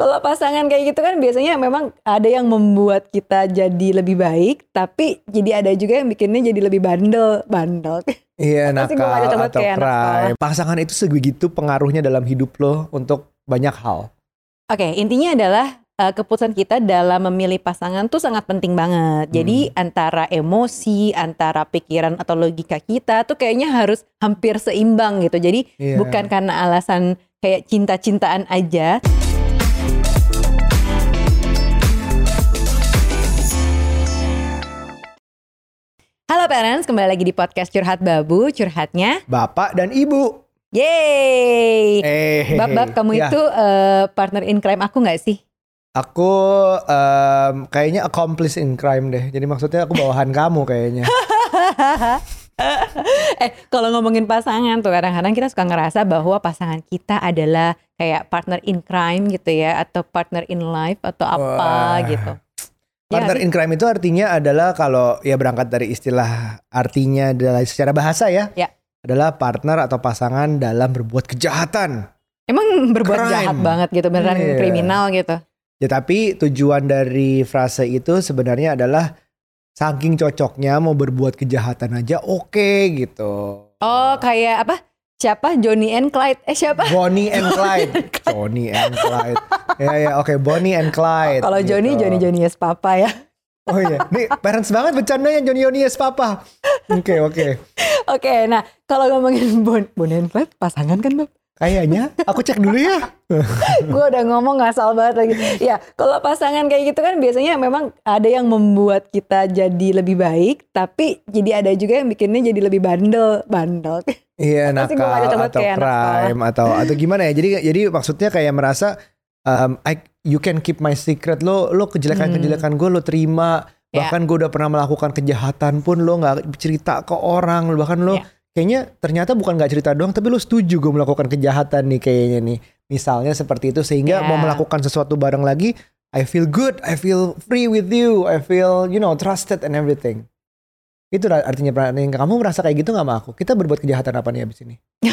kalau pasangan kayak gitu kan biasanya memang ada yang membuat kita jadi lebih baik, tapi jadi ada juga yang bikinnya jadi lebih bandel, bandel. Iya nakal atau crime. Pasangan itu sebegitu pengaruhnya dalam hidup lo untuk banyak hal. Oke, intinya adalah eh, keputusan kita dalam memilih pasangan tuh sangat penting banget. Jadi antara emosi, antara pikiran atau logika kita tuh kayaknya harus hampir seimbang gitu. Jadi Iya. bukan karena alasan kayak cinta-cintaan aja. Halo parents, kembali lagi di podcast Curhat Babu. Curhatnya, Bapak dan ibu. yeay! Eh, Bab, Bab, kamu ya, itu eh, partner in crime aku nggak sih? Aku em, kayaknya accomplice in crime deh. Jadi maksudnya aku bawahan kamu kayaknya. eh kalau ngomongin pasangan tuh kadang-kadang kita suka ngerasa bahwa pasangan kita adalah kayak partner in crime gitu ya atau partner in life atau apa Wah. gitu. Ya Partner sih? in crime itu artinya adalah kalau ya berangkat dari istilah artinya adalah secara bahasa ya. Ya. Adalah partner atau pasangan dalam berbuat kejahatan. Emang berbuat Crime. jahat banget gitu beneran Iya. kriminal gitu. Ya tapi tujuan dari frase itu sebenarnya adalah saking cocoknya mau berbuat kejahatan aja oke gitu. Oh kayak apa? Siapa Johnny and Clyde? Eh siapa? Bonnie and Clyde. Johnny and Clyde. Ya ya oke Bonnie and Clyde. Kalau Johnny gitu. Johnny Johnny yes papa ya. Oh iya, nih parents banget bercandanya Johnny Johnny yes papa. Oke oke. Oke, nah kalau ngomongin Bon Bonnie and Clyde pasangan kan Bab? Kayaknya aku cek dulu ya. gue udah ngomong ngasal banget lagi. Ya, kalau pasangan kayak gitu kan biasanya memang ada yang membuat kita jadi lebih baik, tapi jadi ada juga yang bikinnya jadi lebih bandel, bandel. Iya nakal atau crime atau atau gimana ya? Jadi jadi maksudnya kayak merasa um, I, you can keep my secret lo lo kejelekan-kejelekan gue lo terima Hmm. Ya. bahkan gue udah pernah melakukan kejahatan pun lo nggak cerita ke orang bahkan lo Ya. Kayaknya ternyata bukan nggak cerita doang tapi lo setuju gue melakukan kejahatan nih kayaknya nih misalnya seperti itu sehingga Ya. mau melakukan sesuatu bareng lagi I feel good I feel free with you I feel you know trusted and everything itu artinya pernah- kamu merasa kayak gitu nggak sama aku kita berbuat kejahatan apa nih abis ini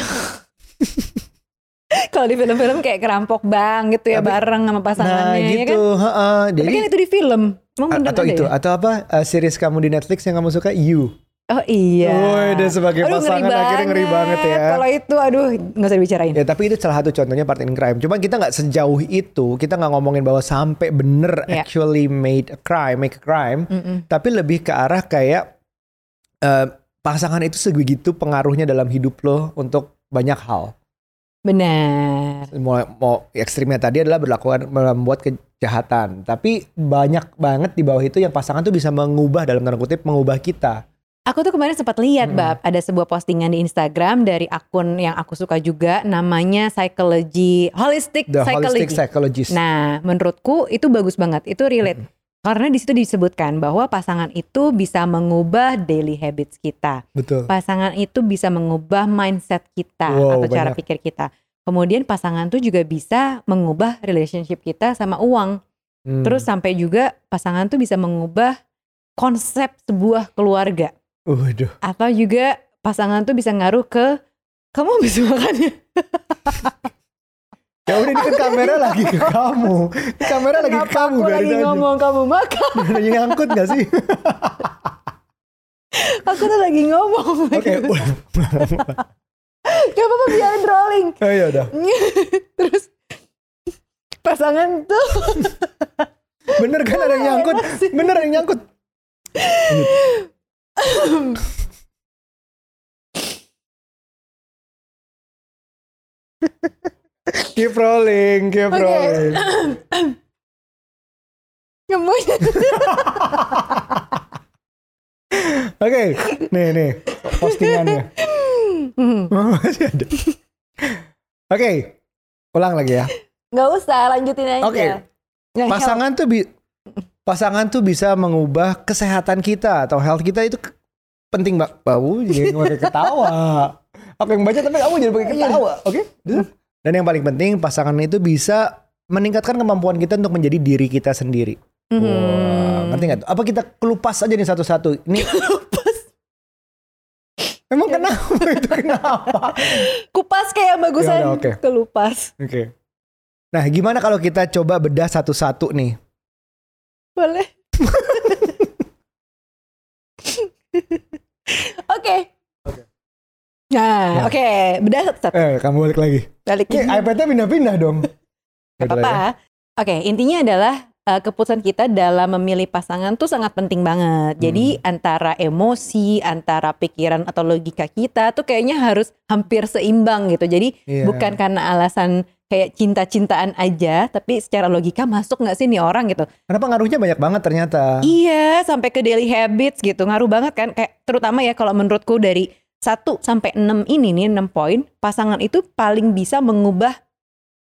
kalau di film-film kayak kerampok bang gitu ya Tapi- bareng sama Nah pasangannya ya kan. gitu, heeh. Tapi Jadi kan itu di film. Emang atau itu ya? atau apa uh, series kamu di Netflix yang kamu suka You. Oh iya. Woi, dia sebagai Aduh, ngeri pasangan akhirnya ngeri banget ya. Kalau itu aduh nggak usah dibicarain. Ya tapi itu salah satu contohnya part in crime. Cuma kita nggak sejauh itu, kita nggak ngomongin bahwa sampai bener Ya. actually made a crime, make a crime. Mm-mm. Tapi lebih ke arah kayak uh, pasangan itu sebegitu pengaruhnya dalam hidup lo untuk banyak hal. Benar. Mau, mau ekstrimnya tadi adalah berlakukan membuat kejahatan. Tapi banyak banget di bawah itu yang pasangan tuh bisa mengubah dalam tanda kutip mengubah kita. Aku tuh kemarin sempat lihat, Mm-mm. Bab, ada sebuah postingan di Instagram dari akun yang aku suka juga, namanya Psychology Holistic The Psychology. holistic psychologist. Nah, menurutku itu bagus banget. Itu relate. Karena di situ disebutkan bahwa pasangan itu bisa mengubah daily habits kita. Betul. Pasangan itu bisa mengubah mindset kita Wow, atau cara banyak. pikir kita. Kemudian pasangan tuh juga bisa mengubah relationship kita sama uang. Hmm. Terus sampai juga pasangan tuh bisa mengubah konsep sebuah keluarga. Waduh. Atau juga pasangan tuh bisa ngaruh ke kamu habis makan ya? Ya udah ini kan kamera lagi ke kamu. Ini kamera lagi ke kamu aku lagi ngomong kamu makan? Lagi ngangkut gak sih? Aku tuh lagi ngomong. Oke, ulang. Gak apa-apa biarin rolling. Oh ya udah. Terus pasangan tuh Bener kan ada yang nyangkut? Bener ada yang nyangkut. Keep rolling, keep Oke. rolling. ngemunya. Oke, nih nih postingannya. Hmm, Masih ada. Oke, ulang lagi ya. Nggak usah lanjutin aja. Oke. Nge-help. Pasangan tuh bi pasangan tuh bisa mengubah kesehatan kita atau health kita itu penting mbak. Bau jadi pakai ketawa. Aku yang baca tapi kamu jadi pakai ketawa. Oke. Dan yang paling penting pasangan itu bisa meningkatkan kemampuan kita untuk menjadi diri kita sendiri. Mhm. Wah, ngerti nggak? Apa kita kelupas aja nih satu-satu? Ini Emang kenapa itu kenapa? Kupas kayak bagusan Ya oke. kelupas. Oke. Nah, gimana kalau kita coba bedah satu-satu nih? Boleh. Oke. Nah, Ya. oke, bedah satu. Eh, kamu balik lagi. Balik Oke, iPad-nya pindah-pindah dong. Gak lagi. apa-apa. Oke, intinya adalah eh, keputusan kita dalam memilih pasangan tuh sangat penting banget. Jadi Hmm. antara emosi, antara pikiran atau logika kita tuh kayaknya harus hampir seimbang gitu. Jadi Iya. bukan karena alasan kayak cinta-cintaan aja, tapi secara logika masuk nggak sih nih orang gitu. Karena pengaruhnya banyak banget ternyata. Iya, sampai ke daily habits gitu. Ngaruh banget kan kayak terutama ya kalau menurutku dari 1 sampai 6 ini nih 6 poin, pasangan itu paling bisa mengubah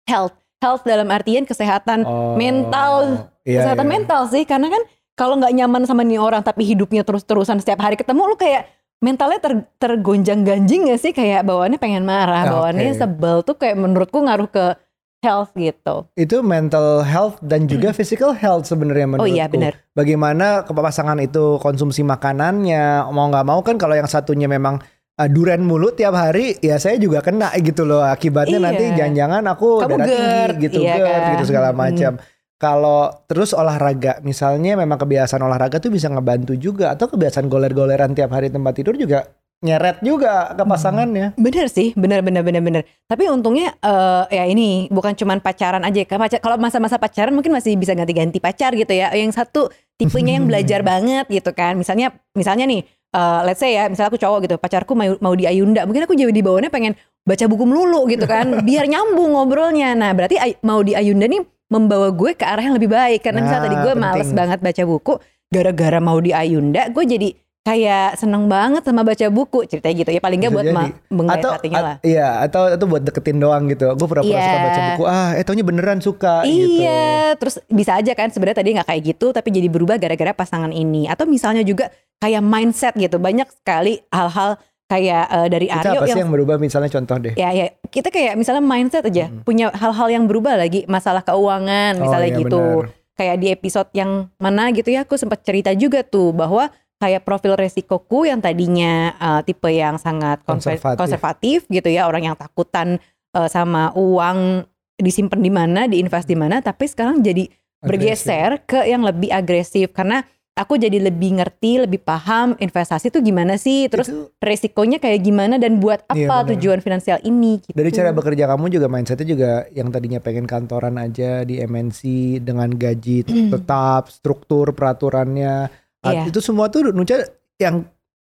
health. Health dalam artian kesehatan Oh, mental. iya, kesehatan iya. mental sih karena kan kalau nggak nyaman sama nih orang tapi hidupnya terus-terusan setiap hari ketemu lu kayak mentalnya ter, tergonjang-ganjing gak sih kayak bawaannya pengen marah, Ya, bawaannya oke. sebel tuh kayak menurutku ngaruh ke health gitu. Itu mental health dan juga physical health sebenarnya Hmm. Oh menurutku. iya benar. Bagaimana pasangan itu konsumsi makanannya, mau nggak mau kan kalau yang satunya memang uh, duren mulu tiap hari, ya saya juga kena gitu loh akibatnya Iya. nanti jangan-jangan aku Kamu darah tinggi gitu, iya GERD kan? gitu segala Mm. macam. Kalau terus olahraga, misalnya memang kebiasaan olahraga tuh bisa ngebantu juga atau kebiasaan goler-goleran tiap hari tempat tidur juga nyeret juga ke pasangannya. Bener sih, bener bener bener bener. Tapi untungnya eh, ya ini bukan cuman pacaran aja. Kalau pacar- Kalau masa-masa pacaran mungkin masih bisa ganti-ganti pacar gitu ya. Yang satu tipenya yang belajar banget gitu kan. Misalnya misalnya nih, eh, let's say ya, misalnya aku cowok gitu, pacarku mau, mau di Ayunda, mungkin aku jadi di bawahnya pengen baca buku melulu gitu kan, biar nyambung ngobrolnya. Nah berarti mau di Ayunda nih membawa gue ke arah yang lebih baik. Karena misalnya Nah, tadi gue penting. males banget baca buku, gara-gara mau di Ayunda, gue jadi kayak seneng banget sama baca buku ceritanya gitu ya paling nggak Bisa buat menggait atau hatinya lah iya atau itu buat deketin doang gitu gue pura-pura suka Iya. baca buku ah eh taunya beneran suka gitu Iya, terus bisa aja kan sebenarnya tadi nggak kayak gitu, tapi jadi berubah gara-gara pasangan ini. Atau misalnya juga kayak mindset gitu, banyak sekali hal-hal kayak eh, dari Aryo apa sih yang, yang berubah misalnya contoh deh ya ya kita kayak misalnya mindset aja punya hal-hal yang berubah lagi, masalah keuangan Oh, misalnya iya, gitu. benar. Kayak di episode yang mana gitu ya, aku sempat cerita juga tuh bahwa kayak profil resikoku yang tadinya eh, tipe yang sangat konser- Konservatif. konservatif gitu ya, orang yang takutan eh, sama uang disimpan di mana, diinvest di mana, tapi sekarang jadi bergeser ke yang lebih agresif karena aku jadi lebih ngerti, lebih paham investasi itu gimana sih, terus Itu resikonya kayak gimana dan buat Iya, apa benar. tujuan finansial ini gitu. dari cara bekerja kamu juga mindsetnya juga yang tadinya pengen kantoran aja di MNC dengan gaji tetap struktur peraturannya Iya. itu semua tuh Nuca yang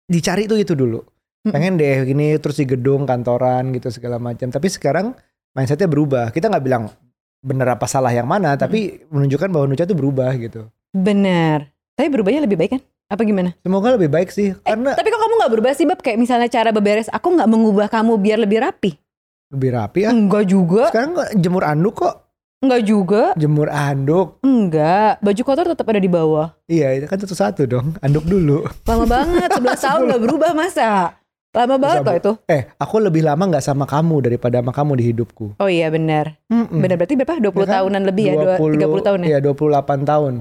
dicari tuh itu dulu pengen deh gini terus di gedung kantoran gitu segala macam tapi sekarang mindsetnya berubah kita nggak bilang bener apa salah yang mana tapi menunjukkan bahwa Nuca tuh berubah gitu Bener. Tapi berubahnya lebih baik kan? Apa gimana? semoga lebih baik sih karena Tapi kok kamu nggak berubah sih Bab? Kayak misalnya cara beberes, aku nggak mengubah kamu biar lebih rapi. lebih rapi ya Enggak juga, sekarang kok jemur anduk kok enggak juga, jemur anduk enggak. Baju kotor tetap ada di bawah. iya itu kan satu-satu dong anduk dulu Lama banget, 11 tahun nggak berubah masa? Lama banget kok itu. eh aku lebih lama nggak sama kamu daripada sama kamu di hidupku Oh iya benar. Mm-mm. Benar berarti berapa? 20 Ya kan? tahunan lebih ya, Dua- 30 tahun ya? Iya 28 tahun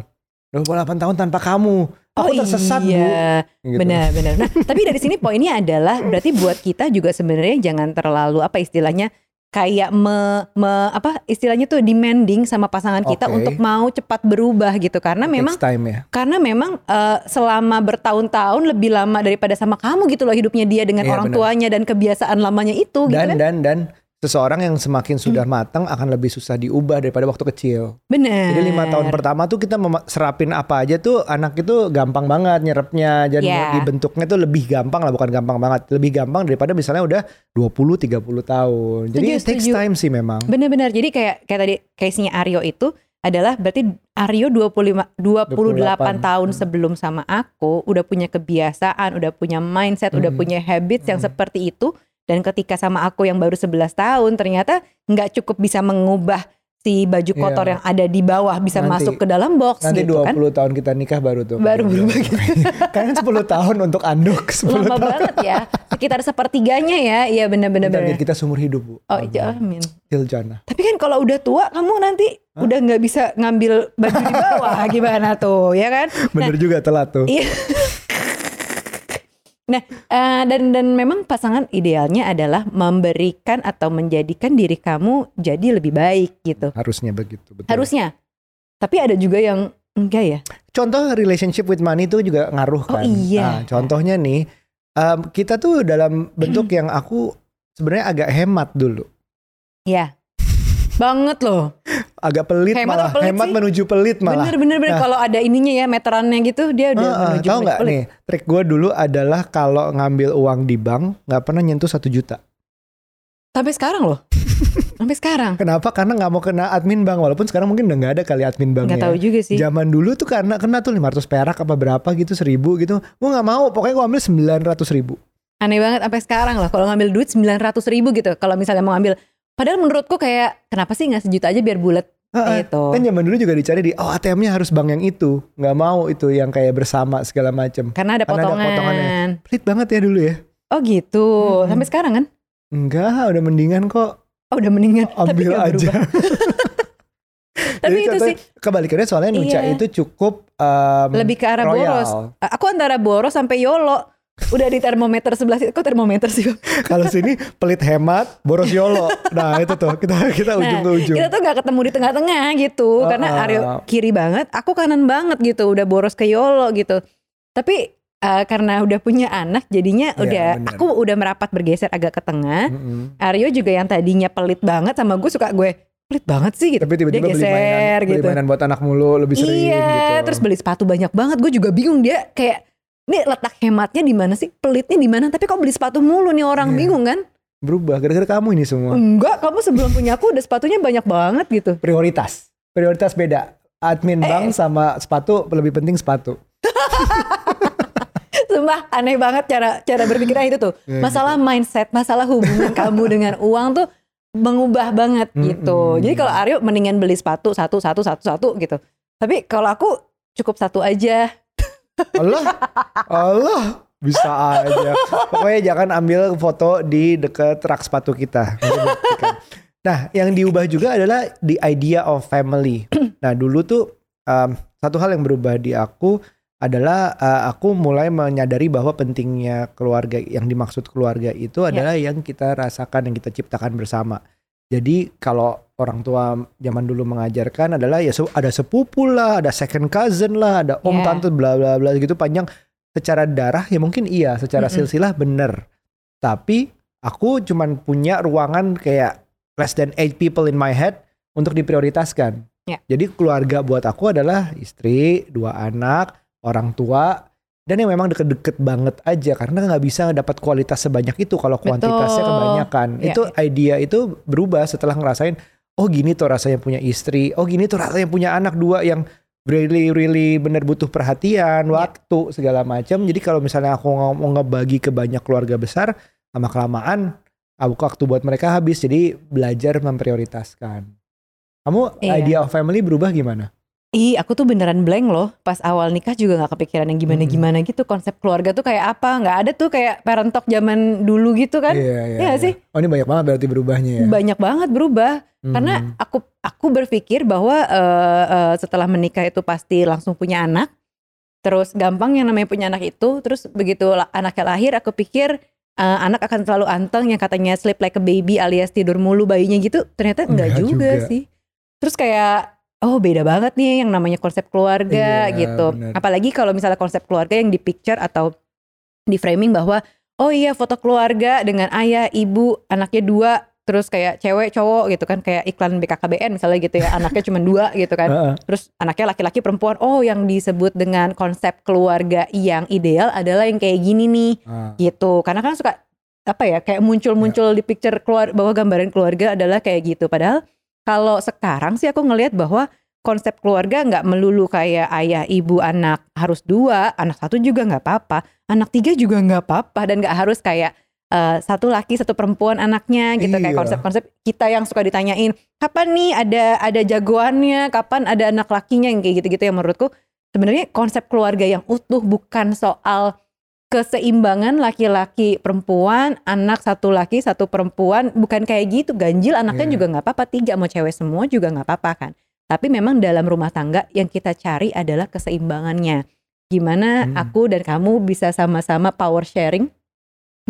28 tahun tanpa kamu aku tersesat bu iya. Gitu. Benar, benar. Nah, tapi dari sini poinnya adalah berarti buat kita juga sebenarnya jangan terlalu apa istilahnya kayak me, me- apa istilahnya tuh demanding sama pasangan kita Oke. untuk mau cepat berubah gitu karena memang Takes time ya karena memang eh, selama bertahun-tahun lebih lama daripada sama kamu gitu loh hidupnya dia dengan Iya, orang benar. tuanya dan kebiasaan lamanya itu gitu dan kan. dan dan seseorang yang semakin sudah matang akan lebih susah diubah daripada waktu kecil. Benar. Jadi lima tahun pertama tuh kita serapin apa aja tuh anak itu gampang banget nyerapnya dan Iya. dibentuknya tuh lebih gampang lah bukan gampang banget lebih gampang daripada misalnya udah 20 30 tahun. Jadi Setuju, it takes setuju. time sih memang. Benar-benar. Jadi kayak kayak tadi case-nya Aryo itu adalah berarti Aryo 25 28 28. tahun sebelum sama aku udah punya kebiasaan, udah punya mindset, udah Mhm. punya habits yang Mhm. seperti itu dan ketika sama aku yang baru 11 tahun ternyata nggak cukup bisa mengubah si baju kotor Iya. yang ada di bawah bisa Nanti- masuk ke dalam box Nanti gitu 20 kan. tahun kita nikah baru tuh. Baru berubah gitu. Kan 10 tahun untuk anduk 10 Lama tahun. banget ya. Sekitar sepertiganya ya. Iya benar-benar. Benar. kita seumur hidup bu. Oh, iya, amin. Til jannah. Tapi kan kalau udah tua kamu nanti udah nggak bisa ngambil baju di bawah gimana tuh ya kan? Bener juga telat tuh. Iya. Nah, eh, dan dan memang pasangan idealnya adalah memberikan atau menjadikan diri kamu jadi lebih baik gitu. Harusnya begitu. Betul. Harusnya. Tapi ada juga yang enggak ya. Contoh relationship with money itu juga ngaruh Oh, kan. iya. Nah, contohnya nih, em, kita tuh dalam bentuk yang aku sebenarnya agak hemat dulu. Ya. Banget loh. Agak pelit Hemat malah. pelit hemat sih? menuju pelit malah. Bener bener bener Nah. kalau ada ininya ya meterannya gitu dia udah Heeh, menuju tahu nggak nih trik gue dulu adalah kalau ngambil uang di bank nggak pernah nyentuh satu juta. Sampai sekarang loh. Sampai sekarang. Kenapa? Karena nggak mau kena admin bank walaupun sekarang mungkin udah nggak ada kali admin banknya. Nggak tahu juga sih. Zaman dulu tuh karena kena tuh 500 perak apa berapa gitu seribu gitu. Gue nggak mau pokoknya gue ambil 900 ribu. Aneh banget sampai sekarang loh kalau ngambil duit 900 ribu gitu. Kalau misalnya mau ngambil. Padahal menurutku kayak kenapa sih nggak sejuta aja biar bulat Heeh. gitu. Kan zaman dulu juga dicari di oh ATM-nya harus bank yang itu. nggak mau itu yang kayak bersama segala macem. Karena ada Karena ada potongan. potongannya. Pelit banget ya dulu ya. Oh gitu. Mm-mm. Sampai sekarang kan? Enggak, udah mendingan kok Oh udah mendingan. Tapi ambil nggak aja. Tapi Jadi itu sih kebalikannya soalnya Nucha Iya. itu cukup em, lebih ke arah royal. boros. Aku antara boros sampai yolo. Udah di termometer sebelah situ. Kok termometer sih? Kalau sini pelit hemat, boros yolo. Nah itu tuh kita kita ujung ke ujung. Kita tuh gak ketemu di tengah-tengah gitu. Uh-uh. Karena Aryo kiri banget, aku kanan banget gitu. Udah boros ke Yolo gitu. Tapi eh, karena udah punya anak, jadinya Iya, udah benar. aku udah merapat bergeser agak ke tengah. Mm-mm. Aryo juga yang tadinya pelit banget sama gue suka gue pelit banget sih gitu. Tapi tiba-tiba dia beli geser mainan, beli gitu. mainan buat anak mulu lebih sering iya, gitu. terus beli sepatu banyak banget. Gue juga bingung dia kayak ini letak hematnya di mana sih? Pelitnya di mana? Tapi kok beli sepatu mulu nih orang Iya. bingung kan? berubah gara-gara kamu ini semua. Enggak, kamu sebelum punya aku udah sepatunya banyak banget gitu. Prioritas, prioritas beda. Admin Eh. bank sama sepatu lebih penting sepatu. Sumpah aneh banget cara cara berpikirnya itu tuh. Ya, Masalah mindset, masalah hubungan kamu dengan uang tuh mengubah banget gitu. Mm-mm. Jadi kalau Aryo mendingan beli sepatu satu satu satu satu gitu. Tapi kalau aku cukup satu aja. Allah, Allah bisa aja. Pokoknya jangan ambil foto di deket rak sepatu kita. Nah, yang diubah juga adalah the idea of family. Nah, dulu tuh um, satu hal yang berubah di aku adalah uh, aku mulai menyadari bahwa pentingnya keluarga yang dimaksud keluarga itu adalah yang kita rasakan yang kita ciptakan bersama. Jadi kalau orang tua zaman dulu mengajarkan adalah ya ada sepupu lah, ada second cousin lah, ada om Yeah. tante bla bla bla gitu panjang. Secara darah ya mungkin iya, secara Mm-mm. silsilah bener. Tapi aku cuman punya ruangan kayak less than eight people in my head untuk diprioritaskan. Ya. Jadi keluarga buat aku adalah istri, dua anak, orang tua, dan yang memang deket-deket banget aja karena nggak bisa dapat kualitas sebanyak itu kalau kuantitasnya Betul. kebanyakan. Ya, itu idea itu berubah setelah ngerasain oh gini tuh rasanya punya istri, oh gini tuh rasanya punya anak dua yang really really bener butuh perhatian, Ya. waktu segala macam. Jadi kalau misalnya aku mau ngebagi ke banyak keluarga besar, lama kelamaan waktu buat mereka habis. Jadi belajar memprioritaskan. Kamu Iya. idea of family berubah gimana? Ih, aku tuh beneran blank loh. Pas awal nikah juga nggak kepikiran yang gimana-gimana gitu. Konsep keluarga tuh kayak apa? Nggak ada tuh kayak parent talk zaman dulu gitu kan? Iya, iya, Iya iya. sih? Oh ini banyak banget berarti berubahnya ya. Banyak banget berubah. Karena Hmm. aku aku berpikir bahwa eh, eh, setelah menikah itu pasti langsung punya anak. Terus gampang yang namanya punya anak itu. Terus begitu anaknya lahir, aku pikir eh, anak akan selalu anteng yang katanya sleep like a baby alias tidur mulu bayinya gitu. Ternyata enggak, Enggak juga, juga. sih. Terus kayak oh beda banget nih yang namanya konsep keluarga Iya, gitu. benar. Apalagi kalau misalnya konsep keluarga yang di picture atau di framing bahwa oh iya foto keluarga dengan ayah, ibu, anaknya dua, terus kayak cewek, cowok gitu kan kayak iklan BKKBN misalnya gitu ya, anaknya cuma dua gitu kan. Terus anaknya laki-laki perempuan. Oh, yang disebut dengan konsep keluarga yang ideal adalah yang kayak gini nih Ah. gitu. Karena kan suka apa ya kayak muncul-muncul di picture keluar bahwa gambaran keluarga adalah kayak gitu. Padahal kalau sekarang sih aku ngelihat bahwa konsep keluarga nggak melulu kayak ayah, ibu, anak harus dua, anak satu juga nggak apa-apa, anak tiga juga nggak apa-apa dan nggak harus kayak eh, satu laki satu perempuan anaknya gitu. Kayak Iya. konsep-konsep kita yang suka ditanyain kapan nih ada ada jagoannya, kapan ada anak lakinya? Yang kayak gitu-gitu yang menurutku. Sebenarnya konsep keluarga yang utuh bukan soal keseimbangan laki-laki perempuan, anak satu laki satu perempuan, bukan kayak gitu. Ganjil anaknya Iya. juga nggak apa-apa, tiga mau cewek semua juga nggak apa-apa kan. Tapi memang dalam rumah tangga yang kita cari adalah keseimbangannya. gimana Hmm. aku dan kamu bisa sama-sama power sharing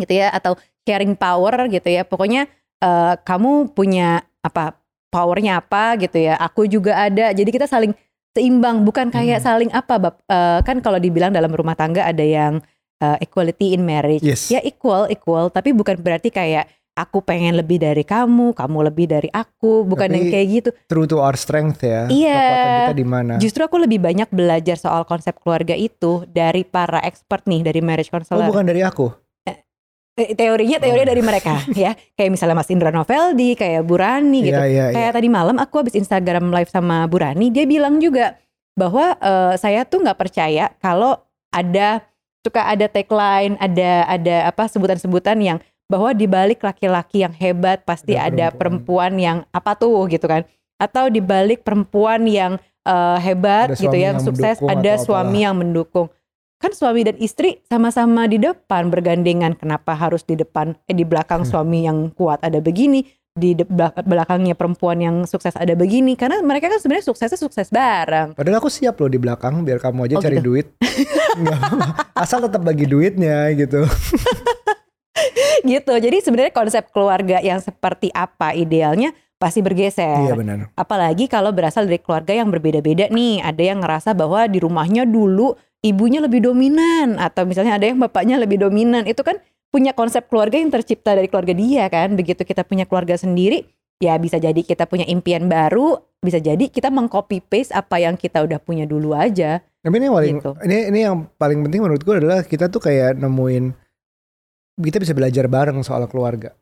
gitu ya atau sharing power gitu ya pokoknya eh, kamu punya apa powernya apa gitu ya aku juga ada jadi kita saling seimbang bukan kayak Hmm. saling apa bab Eh, kan kalau dibilang dalam rumah tangga ada yang eh, equality in marriage Yes. ya equal equal tapi bukan berarti kayak aku pengen lebih dari kamu kamu lebih dari aku bukan Tapi- yang kayak gitu True to our strength ya. Iya. Kekuatan kita di mana? Justru aku lebih banyak belajar soal konsep keluarga itu dari para expert nih dari marriage Oh counselor. bukan dari aku. Eh, Teorinya teori Oh. dari mereka ya. Kayak misalnya Mas Indra Noveldi, kayak Burani gitu. Iya iya iya. Kayak tadi malam aku habis Instagram live sama Burani, dia bilang juga bahwa eh, saya tuh nggak percaya kalau ada suka ada tagline, ada ada apa sebutan-sebutan yang bahwa di balik laki-laki yang hebat pasti Ada ada perempuan yang apa tuh gitu kan. Atau di balik perempuan yang eh, hebat Ada gitu suami yang sukses, ada suami yang mendukung. Kan suami dan istri sama-sama di depan bergandengan. Kenapa harus di depan eh di belakang Hmm. suami yang kuat ada begini, di belakangnya perempuan yang sukses ada begini karena mereka kan sebenarnya suksesnya sukses bareng. Padahal aku siap loh di belakang biar kamu aja Oh, cari gitu. duit. Apa-apa. Asal tetap bagi duitnya gitu. gitu. Jadi sebenarnya konsep keluarga yang seperti apa idealnya pasti bergeser. Iya benar. Apalagi kalau berasal dari keluarga yang berbeda-beda nih. Ada yang ngerasa bahwa di rumahnya dulu ibunya lebih dominan atau misalnya ada yang bapaknya lebih dominan. Itu kan punya konsep keluarga yang tercipta dari keluarga dia kan. Begitu kita punya keluarga sendiri, ya bisa jadi kita punya impian baru, bisa jadi kita mengcopy paste apa yang kita udah punya dulu aja. Tapi ini yang paling Gitu. ini ini yang paling penting menurutku adalah kita tuh kayak nemuin kita bisa belajar bareng soal keluarga.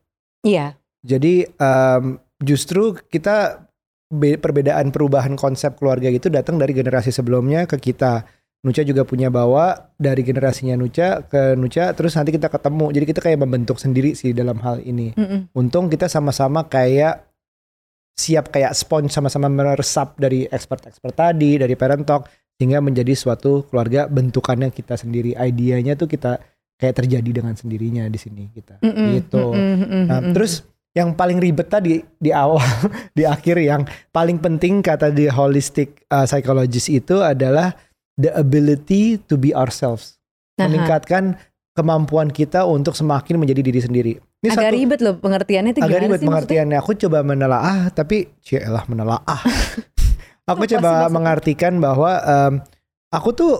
Iya. Jadi em, justru kita be- perbedaan perubahan konsep keluarga itu datang dari generasi sebelumnya ke kita. Nucha juga punya bawa dari generasinya Nucha ke Nucha terus nanti kita ketemu. Jadi kita kayak membentuk sendiri sih dalam hal ini. Mm-mm. Untung kita sama-sama kayak siap kayak sponge sama-sama meresap dari expert-expert tadi, dari parent talk sehingga menjadi suatu keluarga bentukannya kita sendiri. Idenya tuh kita kayak terjadi dengan sendirinya di sini kita. Mm-mm. Gitu. Mm-mm. Nah, terus yang paling ribet tadi di awal, di akhir yang paling penting kata di holistic uh, psychologist itu adalah the ability to be ourselves. Aha. Meningkatkan kemampuan kita untuk semakin menjadi diri sendiri. Ini agak ribet loh pengertiannya itu agak ribet sih maksudnya? pengertiannya. Aku coba menelaah tapi cielah menelaah. aku Apa sih coba maksudnya? mengartikan bahwa em, aku tuh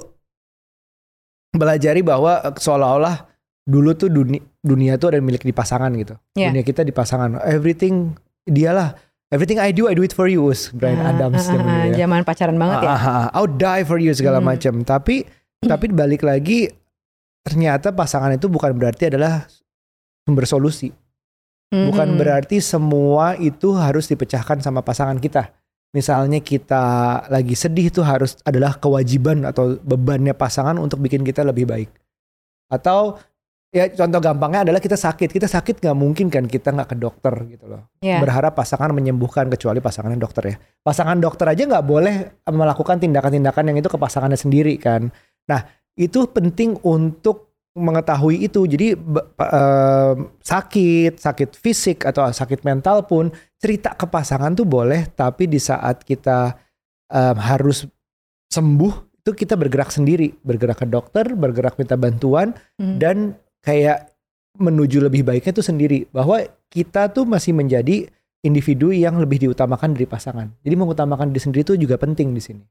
belajari bahwa seolah-olah dulu tuh dunia dunia tuh ada milik di pasangan gitu. Iya. Dunia kita di pasangan. Everything dialah. Everything I do I do it for you. was Brian Ah, Adams ah, ah, ya. Zaman pacaran banget ya. Ah, ah, ah. I'll die for you segala Hmm. macam. Tapi tapi balik lagi ternyata pasangan itu bukan berarti adalah sumber solusi. Bukan Mhm. berarti semua itu harus dipecahkan sama pasangan kita. Misalnya kita lagi sedih itu harus adalah kewajiban atau bebannya pasangan untuk bikin kita lebih baik. Atau ya contoh gampangnya adalah kita sakit. Kita sakit nggak mungkin kan kita nggak ke dokter gitu loh. Iya. Berharap pasangan menyembuhkan kecuali pasangannya dokter ya. Pasangan dokter aja nggak boleh melakukan tindakan-tindakan yang itu ke pasangannya sendiri kan. Nah itu penting untuk mengetahui itu. Jadi em, sakit, sakit fisik atau sakit mental pun cerita ke pasangan tuh boleh, tapi di saat kita em, harus sembuh itu kita bergerak sendiri, bergerak ke dokter, bergerak minta bantuan Mhm. dan kayak menuju lebih baiknya itu sendiri bahwa kita tuh masih menjadi individu yang lebih diutamakan dari pasangan. Jadi mengutamakan diri sendiri itu juga penting di sini.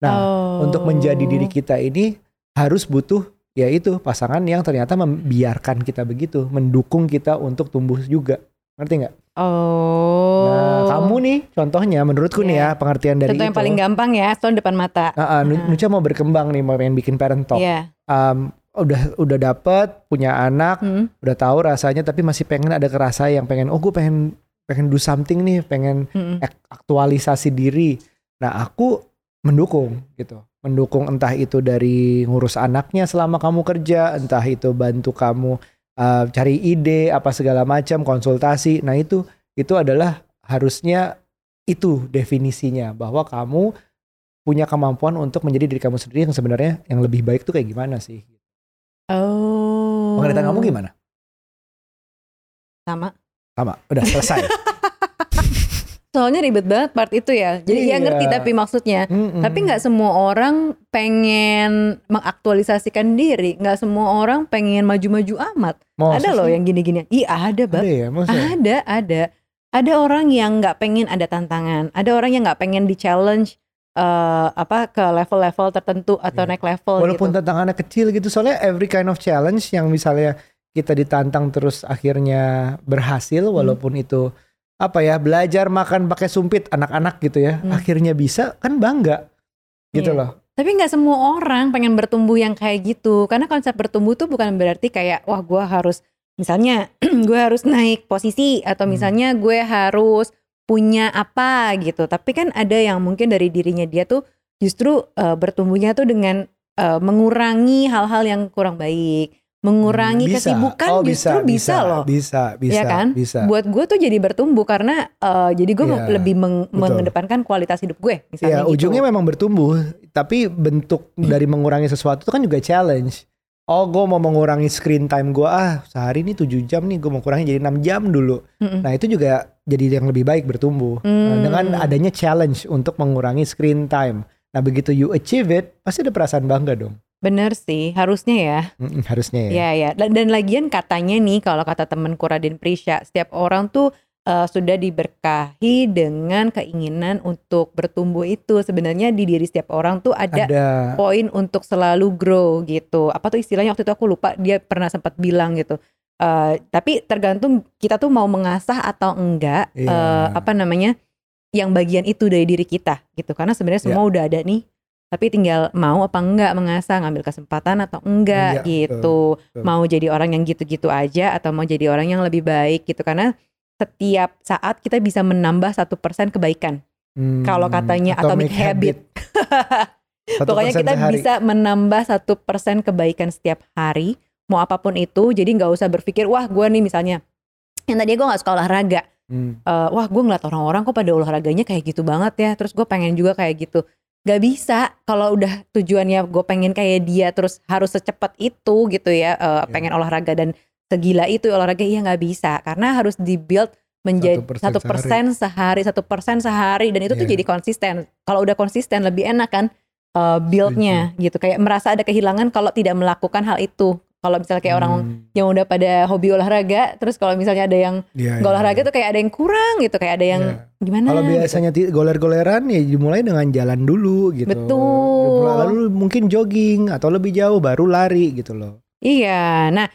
Nah, Oh. untuk menjadi diri kita ini harus butuh yaitu pasangan yang ternyata membiarkan kita begitu, mendukung kita untuk tumbuh juga. Ngerti nggak? Oh. Nah, kamu nih contohnya menurutku nih ya Iya. pengertian dari Contoh yang itu. paling gampang ya, soal depan mata. Ah, Nu- Ah. Nucha mau berkembang nih, mau pengen bikin parent talk. Iya. Um, udah udah dapet punya anak, Hmm. udah tahu rasanya tapi masih pengen ada kerasa yang pengen oh gue pengen pengen do something nih, pengen Hmm. ak- aktualisasi diri. Nah, aku mendukung gitu. Mendukung entah itu dari ngurus anaknya selama kamu kerja, entah itu bantu kamu uh, cari ide apa segala macam, konsultasi. Nah, itu itu adalah harusnya itu definisinya bahwa kamu punya kemampuan untuk menjadi diri kamu sendiri yang sebenarnya yang lebih baik tuh kayak gimana sih? Oh. Pengertian kamu gimana? Sama. Sama, udah selesai. soalnya ribet banget part itu ya. Jadi ya Iya. ngerti tapi maksudnya. Mm-mm. Tapi nggak semua orang pengen mengaktualisasikan diri, nggak semua orang pengen maju-maju amat. Masa ada loh yang gini-gini. Iya ada ada banget. ya, maksudnya. Ada, ada. Ada orang yang nggak pengen ada tantangan. Ada orang yang nggak pengen di challenge eh, apa ke level-level tertentu atau Iya. naik level Walaupun gitu. tantangannya kecil gitu, soalnya every kind of challenge yang misalnya kita ditantang terus akhirnya berhasil, Hmm. walaupun itu apa ya belajar makan pakai sumpit anak-anak gitu ya, Hmm. akhirnya bisa kan bangga gitu Iya. loh. Tapi nggak semua orang pengen bertumbuh yang kayak gitu. Karena konsep bertumbuh tuh bukan berarti kayak wah gua harus misalnya gue harus naik posisi atau Hmm. misalnya gue harus punya apa gitu. Tapi kan ada yang mungkin dari dirinya dia tuh justru eh, bertumbuhnya tuh dengan eh, mengurangi hal-hal yang kurang baik, mengurangi Hmm, bisa. kesibukan Oh, justru bisa, loh. Bisa, bisa, Iya kan? bisa. Buat gue tuh jadi bertumbuh karena eh, jadi gue Iya, lebih meng- betul. mengedepankan kualitas hidup gue misalnya Ya, gitu. ujungnya memang bertumbuh, tapi bentuk dari mengurangi sesuatu itu kan juga challenge. Oh, gue mau mengurangi screen time gue ah sehari ini 7 jam nih, gue mau kurangi jadi 6 jam dulu. Mm-mm. Nah itu juga jadi yang lebih baik bertumbuh Nah, Hmm. dengan adanya challenge untuk mengurangi screen time. Nah begitu you achieve it, pasti ada perasaan bangga dong. Bener sih, harusnya ya. Mm-mm, harusnya ya. Ya ya. Dan, dan lagian katanya nih kalau kata temanku Raden Prisha, setiap orang tuh eh, sudah diberkahi dengan keinginan untuk bertumbuh itu. Sebenarnya di diri setiap orang tuh ada, Ada. poin untuk selalu grow gitu. Apa tuh istilahnya waktu itu aku lupa dia pernah sempat bilang gitu. Eh, tapi tergantung kita tuh mau mengasah atau enggak Iya. eh, apa namanya yang bagian itu dari diri kita gitu. Karena sebenarnya semua Iya. udah ada nih. Tapi tinggal mau apa enggak mengasah, ngambil kesempatan atau enggak Iya, gitu betul. mau jadi orang yang gitu-gitu aja atau mau jadi orang yang lebih baik gitu karena setiap saat kita bisa menambah satu persen kebaikan. Hmm, kalau katanya atomic, habit, Satu pokoknya kita sehari. bisa menambah satu persen kebaikan setiap hari mau apa pun itu jadi nggak usah berpikir wah gue nih misalnya yang tadi gue nggak suka olahraga. Hmm, Eh, wah gue ngeliat orang-orang kok pada olahraganya kayak gitu banget ya terus gue pengen juga kayak gitu. Gak bisa kalau udah tujuannya gue pengen kayak dia terus harus secepat itu gitu ya eh, pengen olahraga dan segila itu olahraga iya nggak bisa karena harus dibuild menjadi 1% satu persen sehari satu persen sehari dan itu tuh Iya. jadi konsisten kalau udah konsisten lebih enak kan eh, buildnya gitu kayak merasa ada kehilangan kalau tidak melakukan hal itu kalau misalnya kayak orang hmm, yang udah pada hobi olahraga terus kalau misalnya ada yang iya, nggak iya. olahraga tuh kayak ada yang kurang gitu kayak ada yang Iya. gimana Kalau gitu. biasanya ti- goler-goleran ya dimulai dengan jalan dulu gitu. Betul. Lalu mungkin jogging atau lebih jauh baru lari gitu loh. iya nah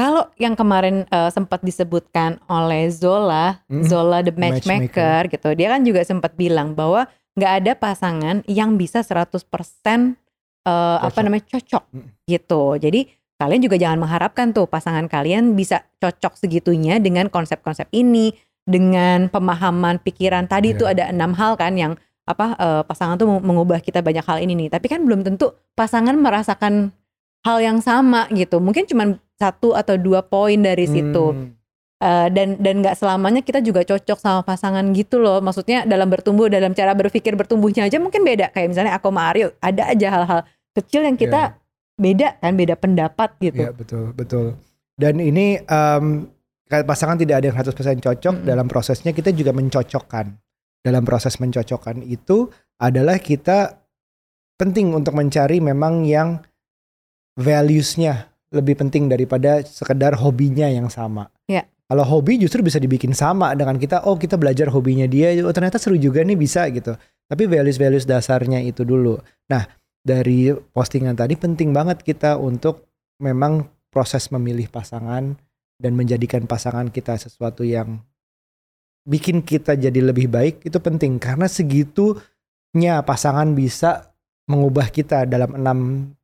kalau yang kemarin eh, sempat disebutkan oleh Zola Mm. Zola the matchmaker, gitu dia kan juga sempat bilang bahwa nggak ada pasangan yang bisa 100% eh, apa namanya cocok Mm. gitu jadi kalian juga jangan mengharapkan tuh pasangan kalian bisa cocok segitunya dengan konsep-konsep ini dengan pemahaman pikiran tadi Iya. tuh ada enam hal kan yang apa eh, pasangan tuh mengubah kita banyak hal ini nih tapi kan belum tentu pasangan merasakan hal yang sama gitu mungkin cuma satu atau dua poin dari situ. Hmm, Eh, dan dan nggak selamanya kita juga cocok sama pasangan gitu loh. Maksudnya dalam bertumbuh dalam cara berpikir bertumbuhnya aja mungkin beda. Kayak misalnya aku sama Aryo ada aja hal-hal kecil yang kita beda kan beda pendapat gitu. Iya betul betul. Dan ini kayak pasangan tidak ada yang 100% cocok dalam prosesnya kita juga mencocokkan. Dalam proses mencocokkan itu adalah kita penting untuk mencari memang yang values-nya lebih penting daripada sekedar hobinya yang sama. Iya. Kalau hobi justru bisa dibikin sama dengan kita, oh kita belajar hobinya dia, oh ternyata seru juga nih bisa gitu. Tapi values-values dasarnya itu dulu. Nah, dari postingan tadi penting banget kita untuk memang proses memilih pasangan dan menjadikan pasangan kita sesuatu yang bikin kita jadi lebih baik itu penting karena segitunya pasangan bisa mengubah kita dalam enam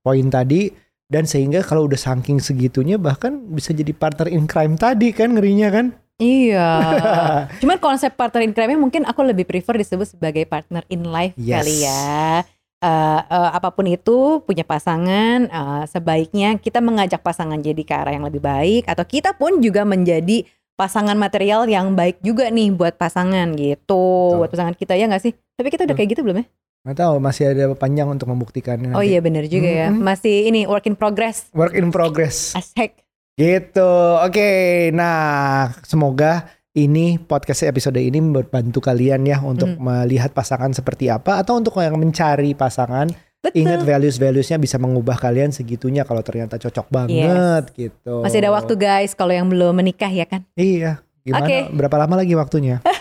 poin tadi dan sehingga kalau udah saking segitunya bahkan bisa jadi partner in crime tadi kan ngerinya kan iya cuman konsep partner in crime mungkin aku lebih prefer disebut sebagai partner in life Yes. kali ya Eh, eh, apa pun itu punya pasangan eh, sebaiknya kita mengajak pasangan jadi ke arah yang lebih baik atau kita pun juga menjadi pasangan material yang baik juga nih buat pasangan gitu Betul. buat pasangan kita ya nggak sih tapi kita udah Betul. kayak gitu belum ya nggak tahu masih ada panjang untuk membuktikannya Oh nanti. iya bener juga ya. Mm-mm. Masih ini work in progress. work in progress Asik. Gitu. Oke. Nah, semoga ini podcast episode ini membantu kalian ya untuk Hmm. melihat pasangan seperti apa atau untuk yang mencari pasangan Betul. ingat values-valuesnya bisa mengubah kalian segitunya kalau ternyata cocok banget gitu. Masih ada waktu guys kalau yang belum menikah ya kan. Iya. Gimana? Oke. Berapa lama lagi waktunya?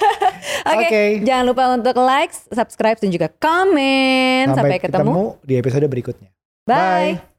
Oke, Oke. jangan lupa untuk like, subscribe dan juga komen. Sampai, ketemu. di episode berikutnya. Bye. Bye.